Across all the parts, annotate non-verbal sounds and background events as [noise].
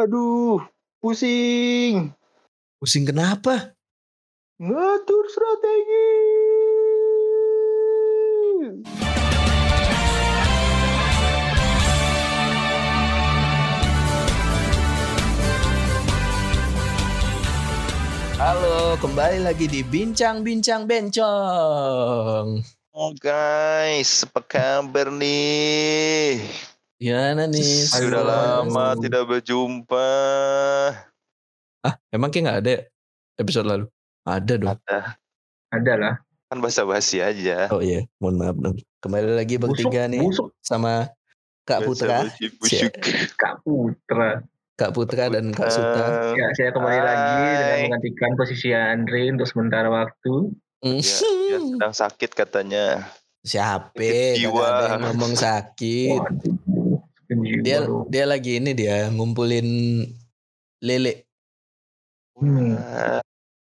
Aduh, pusing. Pusing kenapa? Ngatur strategi. Halo, kembali lagi di Bincang-Bincang Bencong. Oh guys, apa kabar nih? Gimana nih? Sudah lama tidak berjumpa. Ah, emang kayak nggak ada ya episode lalu? Ada dong. Ada. Ada lah. Kan basa-basi aja. Oh iya, mohon maaf dong. Kembali lagi bertiga nih busuk. sama Kak Putra, busuk. Kak Putra. Kak Putra dan Kak Suta. Ya, saya kembali Hai. lagi dengan menggantikan posisi Andre untuk sementara waktu. Mm. Ya, dia sedang sakit katanya. Siapa? Jiwa. ada yang ngomong sakit. Waduh. Jiwa Dia lu. dia lagi ini dia ngumpulin lele. Hmm. Ah,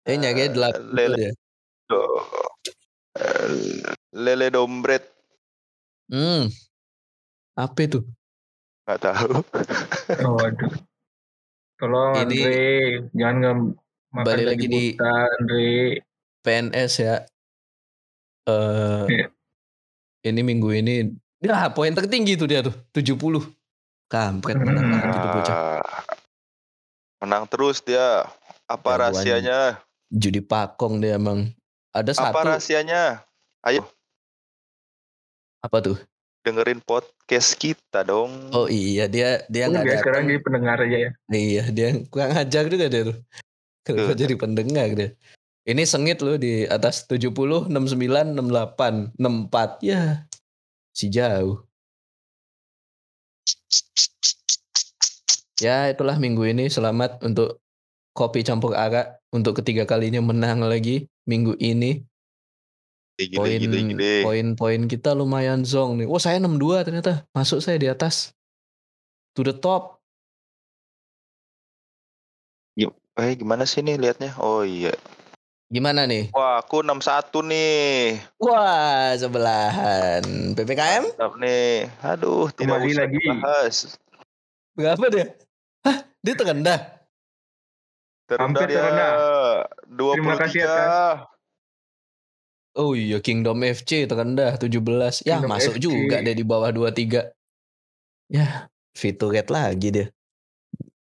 Eh nyari delapan lele. dia. Eh, Lele dombret. Hmm. Apa itu? Gak tahu. Oh, waduh. Tolong Ini- Andre, jangan nge makan Balik lagi di- buta, Andre. PNS ya. Eh Iya. ini minggu ini ya poin tertinggi tuh dia tuh 70. Kampret menang Hmm. lagi tuh bocah. Ah, menang terus dia. Apa rahasianya? Judi pakong dia emang. Ada Apa satu rahasianya? Ayo apa tuh? dengerin podcast kita dong. Oh iya dia dia nggak dia sekarang jadi pendengar aja ya. Iya dia kurang ajar juga dia tuh. Kenapa jadi pendengar dia? Ini sengit loh di atas 70, 69, 68, 64. Ya si jauh. Ya itulah minggu ini selamat untuk kopi campur arak untuk ketiga kalinya menang lagi minggu ini. Poin poin-poin kita lumayan zong nih. Wah saya 62 ternyata masuk saya di atas to the top. Eh gimana sih nih liatnya? Oh iya. Gimana nih? Wah aku 61 nih. Wah sebelahan ppkm Mantap nih. Aduh tidak Kembali usah lagi. dibahas. berapa dia? Hah dia terendah. Terendah Hampir dia. terendah. 23. Terima kasih atas. Oh iya Kingdom FC terendah 17. Ya Kingdom masuk FC. juga deh di bawah 23. Ya fitur rate lagi dia.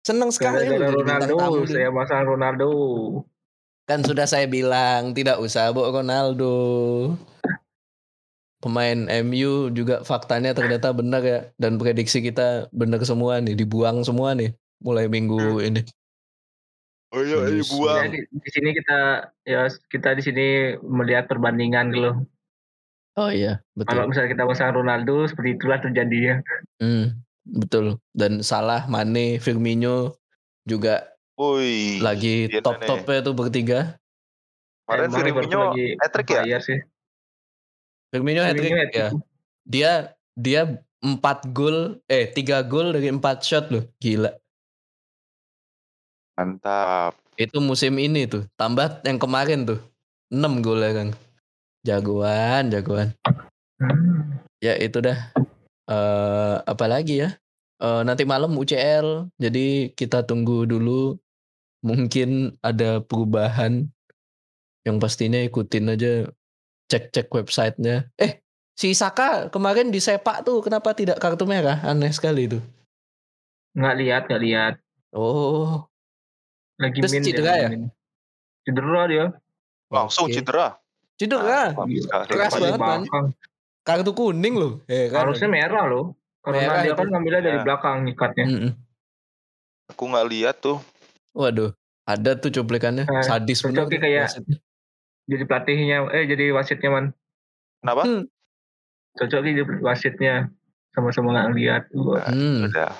Seneng sekali Gara-gara Ronaldo, dia. saya masang Ronaldo. Kan sudah saya bilang tidak usah bawa Ronaldo. Pemain MU juga faktanya ternyata benar ya dan prediksi kita benar semua nih dibuang semua nih mulai minggu ini. Oh iya, iya. Ya, buang. di, di sini kita ya kita di sini melihat perbandingan gitu loh. Oh iya betul. Kalau misalnya kita masang Ronaldo seperti itulah terjadinya. Hmm, betul. Dan Salah, Mane, Firmino juga Woi. lagi iya top-topnya tuh bertiga. Kemarin Emang Firmino hat-trick ya? bayar sih. Firmino hat Firmino ya. hat-trick. Dia dia 4 gol eh 3 gol dari 4 shot loh. Gila. Mantap. Itu musim ini tuh. Tambah yang kemarin tuh. 6 gol ya kan. Jagoan, jagoan. Hmm. Ya itu dah. Eh apa lagi ya? Eh nanti malam UCL. Jadi kita tunggu dulu. Mungkin ada perubahan. Yang pastinya ikutin aja. Cek-cek websitenya. Eh si Saka kemarin di sepak tuh. Kenapa tidak kartu merah? Aneh sekali tuh. Nggak lihat, nggak lihat. Oh. Lagi Terus min cedera ya? min. Cedera dia. Langsung Oke. cedera. Cedera. Sekali. Keras banget, belakang. Kartu kuning loh. Eh, kan? Harusnya merah loh. Karena Merah dia itu. kan ngambilnya dari Ya. belakang nyikatnya. Mm-mm. Aku nggak lihat tuh. Waduh. Ada tuh cuplikannya. Eh, Sadis tuh kayak- wasitnya. Jadi pelatihnya, eh jadi wasitnya man. Kenapa? Hmm. Cocok jadi wasitnya. Sama-sama nggak ngeliat. Wah. Hmm. Udah.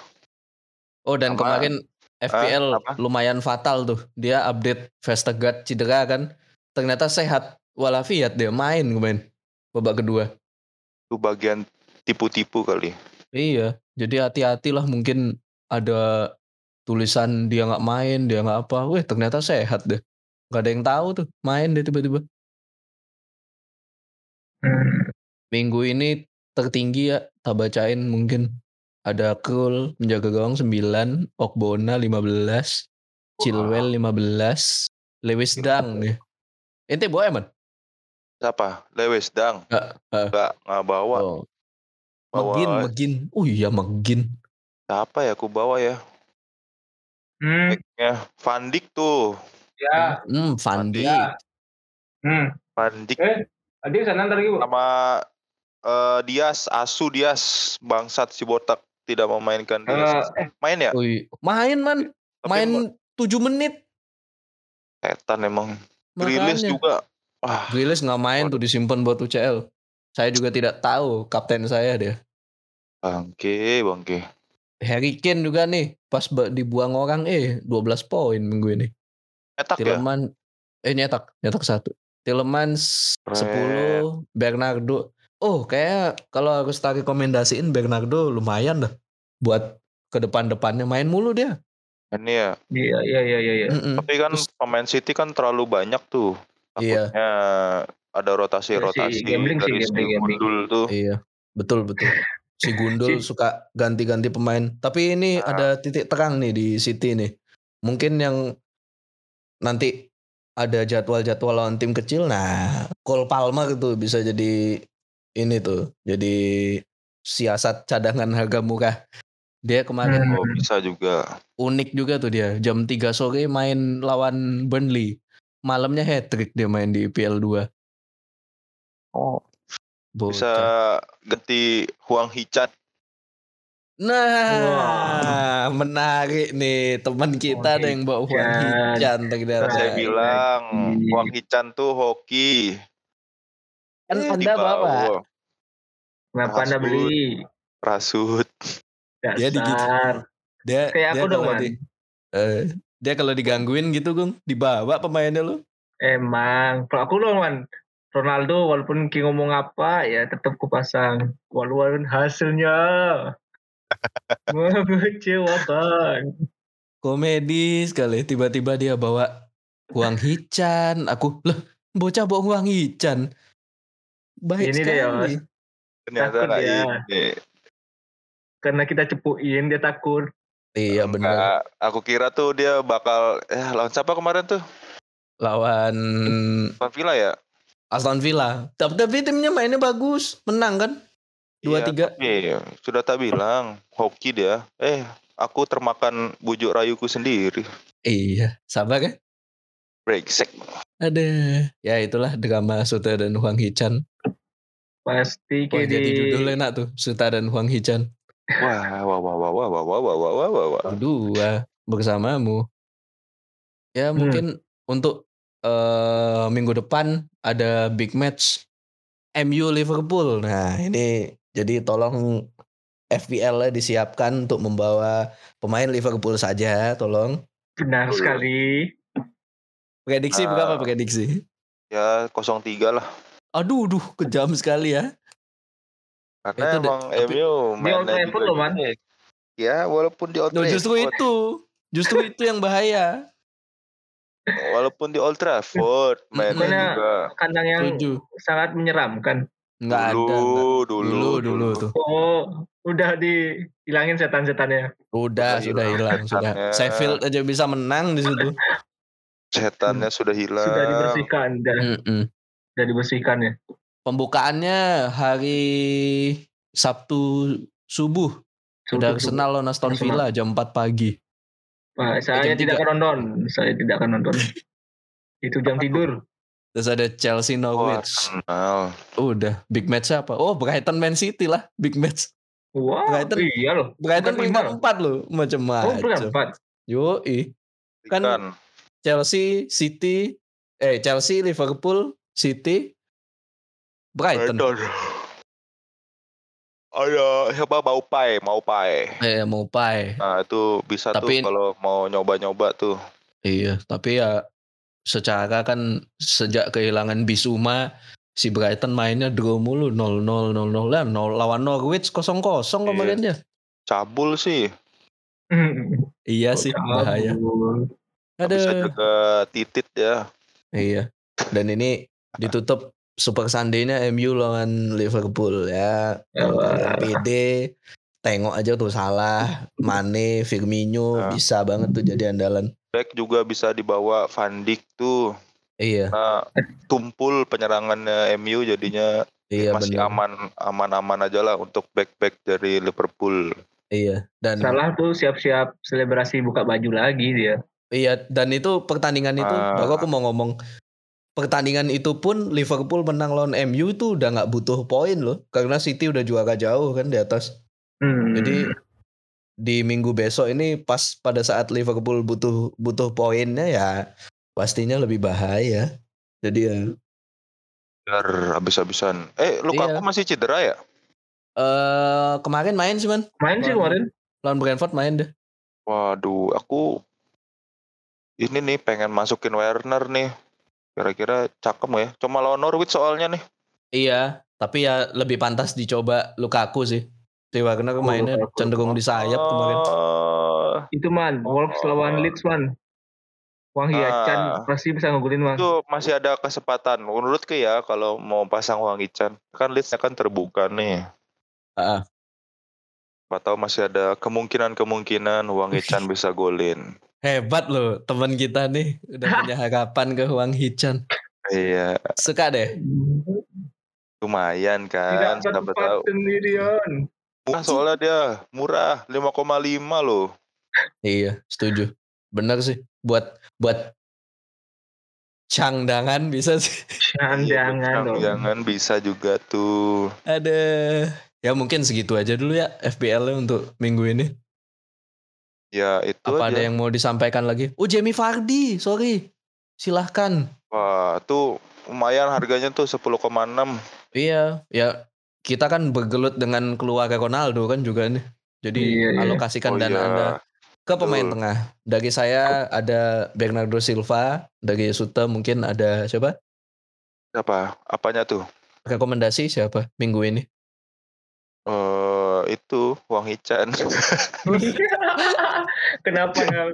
Oh dan Sama- kemarin FPL apa? lumayan fatal tuh. Dia update Vestergaard cedera kan. Ternyata sehat walafiat dia main kemarin. Babak kedua. Itu bagian tipu-tipu kali. Iya. Jadi hati-hatilah mungkin ada tulisan dia nggak main, dia nggak apa. Wih ternyata sehat deh. Gak ada yang tahu tuh main dia tiba-tiba. Hmm. Minggu ini tertinggi ya, tak bacain mungkin. Ada Krul menjaga gawang 9, Okbona 15, Chilwell 15, Lewis Dang nih. Ente bawa emang? Siapa? Lewis Dang. Enggak. Enggak, enggak bawa. Oh. Bawa Megin, Megin. Oh iya Megin. siapa ya aku bawa ya? Hmm, Backnya Van Dijk tuh. ya. Hmm, Van Mandi. Dijk. Hmm. Van Dijk Eh, Adi sana ntar lagi, Bu. sama eh, Dias, Asu Dias, bangsat si botak tidak memainkan Dias. Eh, Main ya? Wih, main man, Tapi main emang 7 menit. setan emang. Makanya. juga. Wah, Grilis nggak main tuh disimpan buat UCL. Saya juga tidak tahu kapten saya dia. bangke, bangke. Harry Kane juga nih pas dibuang orang eh 12 poin minggu ini. Etak ya? Tilleman eh nyetak, nyetak satu. Tillemans Keren. 10, Bernardo. Oh, kayak kalau harus tak rekomendasiin Bernardo lumayan dah buat ke depan-depannya main mulu dia. Ini ya. Iya, iya, iya, iya. iya. Mm-mm. Tapi kan Terus- pemain City kan terlalu banyak tuh. Iya. Takutnya ada rotasi-rotasi Iya sih, gambling sih, dari si gambling, gambling. Tuh. Iya, betul betul. Si Gundul Si- suka ganti-ganti pemain. Tapi ini Nah. ada titik terang nih di City nih. Mungkin yang nanti ada jadwal-jadwal lawan tim kecil. Nah, Cole Palmer tuh bisa jadi ini tuh. Jadi siasat cadangan harga murah. Dia kemarin Hmm. Oh, bisa juga. unik juga tuh dia. Jam 3 sore main lawan Burnley. Malamnya hat trick dia main di IPL 2. Oh, bisa Bocah. ganti Huang Hichan. Nah, menarik nih teman kita ada yang bawa Huang Hichan. Ternyata. Saya Baik, bilang baik. Huang Hichan tuh hoki. Kan Eh, Anda bawa. Kenapa Anda beli? Rasut. Dia digigit. Dasar. Dia Kayak dia aku dong, Man. di, eh, dia kalau digangguin gitu, Gung, dibawa pemainnya lu. Emang. Kalau aku dong, Man. Ronaldo walaupun Ki ngomong apa ya tetap kupasang. Walaupun hasilnya [laughs] mengecewakan. Komedi sekali tiba-tiba dia bawa Huang Hichan. Aku, loh, bocah bawa Huang Hichan. Baik Ini deh, ya, sekali. Ternyata Takut dia. ini. Karena kita cepuin dia takut. Iya benar. Aku kira tuh dia bakal eh lawan siapa kemarin tuh? Lawan Villa ya? Aston Villa. Tapi, tapi timnya mainnya bagus, menang kan? Dua Iya, tiga. tapi sudah tak bilang hoki dia. Eh, aku termakan bujuk rayuku sendiri. Iya, sabar ya. Brengsek. Ada. Ya itulah drama Suta dan Huang Hichan. Pasti Wah, kayak jadi di judulnya enak tuh, Suta dan Huang Hichan. Wah, wah, wah, wah, wah, wah, wah, wah, wah, wah, wah. Dua bersamamu. Ya Hmm. mungkin untuk eh, minggu depan ada big match MU Liverpool. Nah ini jadi tolong FPL -nya disiapkan untuk membawa pemain Liverpool saja, tolong. benar sekali. Prediksi Ah. berapa prediksi? Ya 03 lah. Aduh, duh, kejam sekali ya. Karena Itu de- emang tapi- MU Di Old mainnya Trafford loh, Man. Ya, walaupun di Old Loh, justru Trafford. itu, justru itu yang bahaya. Walaupun di Old Trafford mainnya Bukannya juga. Kandang yang Setuju. sangat menyeramkan. Nggak ada. Dulu, dulu, Dulu, dulu tuh. Oh, udah dihilangin setan-setannya. Udah, Sudah sudah hilang hilang, sudah. Sheffield aja bisa menang di situ. Setannya sudah hilang. Sudah dibersihkan, sudah, Mm-mm. sudah dibersihkan ya. Pembukaannya hari Sabtu subuh. Udah Arsenal lawan Aston. Villa jam 4 pagi. Wah, saya jam tidak tiga. akan nonton. Saya tidak akan nonton. [laughs] Itu jam tidur. Terus ada Chelsea Oh, Norwich. Arsenal. Udah, big match apa? Oh, Brighton Man City lah, big match. Wah, Brighton- iya loh. Brighton peringkat. 4 loh, Oh, macam-macam. berempat. Yo, Kan- Ikan. Chelsea, City, eh Chelsea, Liverpool, City, Brighton. Brighton. Ada siapa mau pai, mau pai. Eh mau pai. Nah itu bisa Tapi- tuh kalau mau nyoba-nyoba tuh. Iya, tapi ya secara kan sejak kehilangan Bisuma si Brighton mainnya draw mulu 0-0 0-0 lah 0 lawan Norwich 0-0 kemarin dia. Cabul sih. [laughs] Iya sih, bahaya. Nggak Bisa Aduh. juga titit ya. Iya. Dan ini ditutup Super Sunday-nya MU lawan Liverpool ya. Ya, pede tengok aja tuh salah, Mane, Firmino Nah. bisa banget tuh jadi andalan. Back juga bisa dibawa Van Dijk tuh. Iya, Nah, tumpul penyerangannya MU jadinya iya masih benar. aman aman-aman aja lah untuk back-back dari Liverpool. Iya, dan Salah tuh siap-siap selebrasi buka baju lagi dia. iya dan itu pertandingan itu Ah. baru aku mau ngomong pertandingan itu pun Liverpool menang lawan MU tuh udah nggak butuh poin loh karena City udah juara jauh kan di atas. Hmm. Jadi di minggu besok ini pas pada saat Liverpool butuh butuh poinnya ya pastinya lebih bahaya. Jadi ya Biar habis-habisan. Eh, Lukaku Iya. masih cedera ya? eh kemarin main sih man main sih kemarin. lawan Brentford main deh. Waduh, aku ini nih pengen masukin Werner nih. Kira-kira cakep ya? Cuma lawan Norwich soalnya nih. Iya, tapi ya lebih pantas dicoba Lukaku sih. Si Wagner mainnya Lukaku. cenderung di sayap kemarin. Oh, Itu man, Wolves lawan Leeds man. Wang Ah. Hiyachan pasti bisa ngegulin man. itu masih ada kesempatan. Menurutku ya kalau mau pasang Wang Hichan. Kan listnya kan terbuka nih. Ah, Siapa tahu masih ada kemungkinan-kemungkinan Wang Hichan [laughs] bisa golin. hebat loh teman kita nih udah [laughs] punya harapan ke Wang Hichan. Iya, Suka deh. lumayan Tidak kan. Siapa tempat tahu. sendirian. Murah soalnya dia, murah 5,5 loh. [laughs] Iya, setuju. Bener sih. Buat buat cangdangan bisa sih. Jangan Iya, dong. jangan bisa juga tuh. Ada ya mungkin segitu aja dulu ya FBL -nya untuk minggu ini. Ya itu Apa aja. ada yang mau disampaikan lagi? Oh Jamie Vardy, sorry. Silahkan. Wah, tuh lumayan harganya tuh 10,6. Iya, ya kita kan bergelut dengan keluarga Ronaldo kan juga nih. Jadi Iya, iya. alokasikan Oh dana iya. Anda ke pemain betul. tengah. Dari saya ada Bernardo Silva, dari Sute mungkin ada siapa? Siapa? Apanya tuh? Rekomendasi siapa minggu ini? Eh itu Wang Hichan. [laughs] Kenapa nggak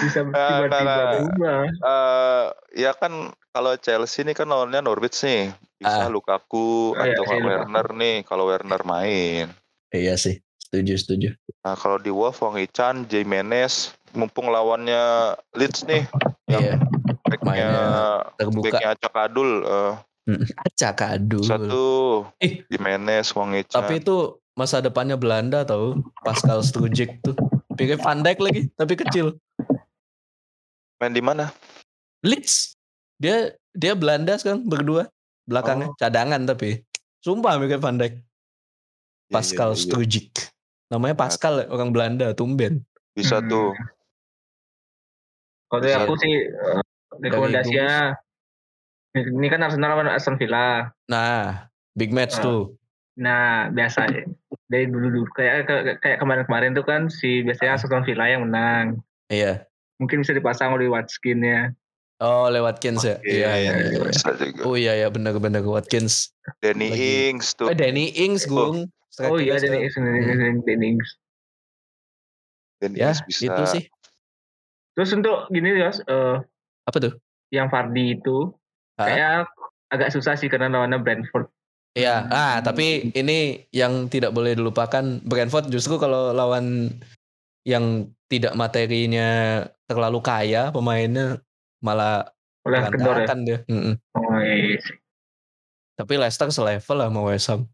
bisa Nggak, tiba-tiba nggak. berubah? Eh ya kan kalau Chelsea nih kan lawannya Norwich nih. Bisa Ah. Lukaku Oh, iya, atau Lukaku. Werner nih kalau Werner main. Iya sih, setuju setuju. Nah kalau di Wolf Wang Hichan, Jimenez, mumpung lawannya Leeds nih, yang Iya, backnya mainnya terbuka. backnya Acak Adul, eh, Acak adul. satu Ih. Jimenez, Wang Hichan. Tapi itu masa depannya Belanda tahu Pascal Strujic tuh. Pikir Van Dijk lagi, tapi kecil. main di mana? Leeds. Dia dia Belanda sekarang berdua. Belakangnya Oh. cadangan tapi. Sumpah mikir Van Dijk. Iya, Pascal iya, iya, iya. Strujic. Namanya Pascal orang Belanda, tumben. Bisa Hmm. tuh. Kalau dari aku sih eh, rekomendasinya ini kan Arsenal lawan Aston Villa. Nah, big match Ah. tuh. Nah, biasa ya. Dari dulu dulu kayak kayak- kemarin-kemarin tuh kan si biasanya Aston Villa yang menang. Iya. Mungkin bisa dipasang oleh Watkins-nya. Oh, lewat Watkins ya. Iya, iya, iya. Bisa juga. Oh iya ya benar-benar Watkins. Danny Lagi. Ings tuh. Eh Danny Ings, Gung. Oh iya, sekarang. Ings, Denny Ings. Danny Ya, Ings bisa. itu sih. Terus untuk gini Yos, eh, Apa tuh? yang Fardi itu Hah? kayak agak susah sih karena lawannya Brentford. Iya, ah tapi ini yang tidak boleh dilupakan Brentford justru kalau lawan yang tidak materinya terlalu kaya pemainnya malah kendor ya. dia. Mm-mm. Oh iya. sih. Tapi Leicester selevel lah sama West Ham.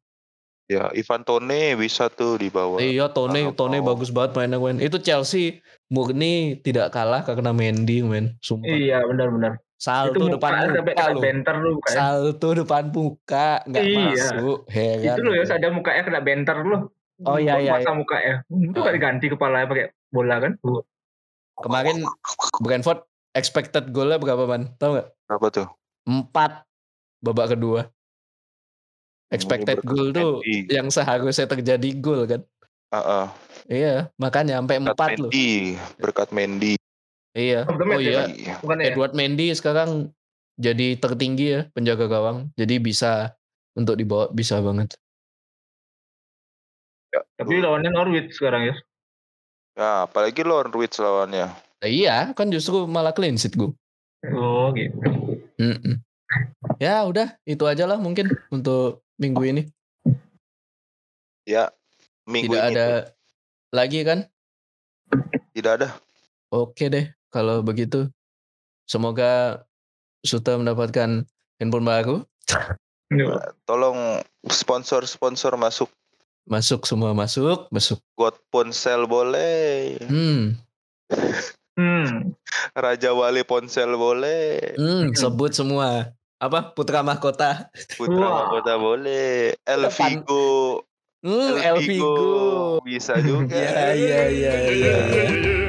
Ya, Ivan Tone bisa tuh dibawa. Iya, Tone kalau Tone mau. bagus banget mainnya men. Itu Chelsea murni tidak kalah karena Mendy men. Sumpah. Iya benar-benar. Itu Salto muka depan muka lu. benter lu kayak. Salto depan muka nggak Iya. masuk. Heran. Itu loh ya ada mukanya kena benter loh. Oh, iya, iya, Masa mukanya. Itu kan diganti kepalanya pakai bola kan. Kemarin Brentford expected golnya berapa man? Tahu nggak? Berapa tuh? Empat babak kedua. Expected goal tuh Mendy. yang seharusnya terjadi gol kan. Heeh. Iya, makanya sampai empat loh. Mendy, berkat Mendy. Iya. Oh match ya, iya, Iya. Bukan ya? Edward Mendy sekarang jadi tertinggi ya penjaga gawang. Jadi bisa untuk dibawa bisa banget. Ya, Tapi lawannya Norwich sekarang ya. Ya, apalagi Norwich lawannya. Nah, iya, kan justru malah clean sheet gue. Oh gitu. Mm-mm. Ya udah, itu aja lah mungkin untuk minggu ini. Ya, minggu Tidak ini ada tuh. lagi kan? Tidak ada. Oke deh, kalau begitu. Semoga Suta mendapatkan handphone baru. Iya. Tolong sponsor-sponsor masuk. Masuk semua masuk, masuk. God ponsel boleh. Hmm, Hmm. Raja Wali ponsel boleh. hmm, sebut semua. Apa? Putra mahkota. Putra Wah. Mahkota boleh. Elvigo. Hmm, Elvigo. Bisa juga. Iya, iya, iya. iya.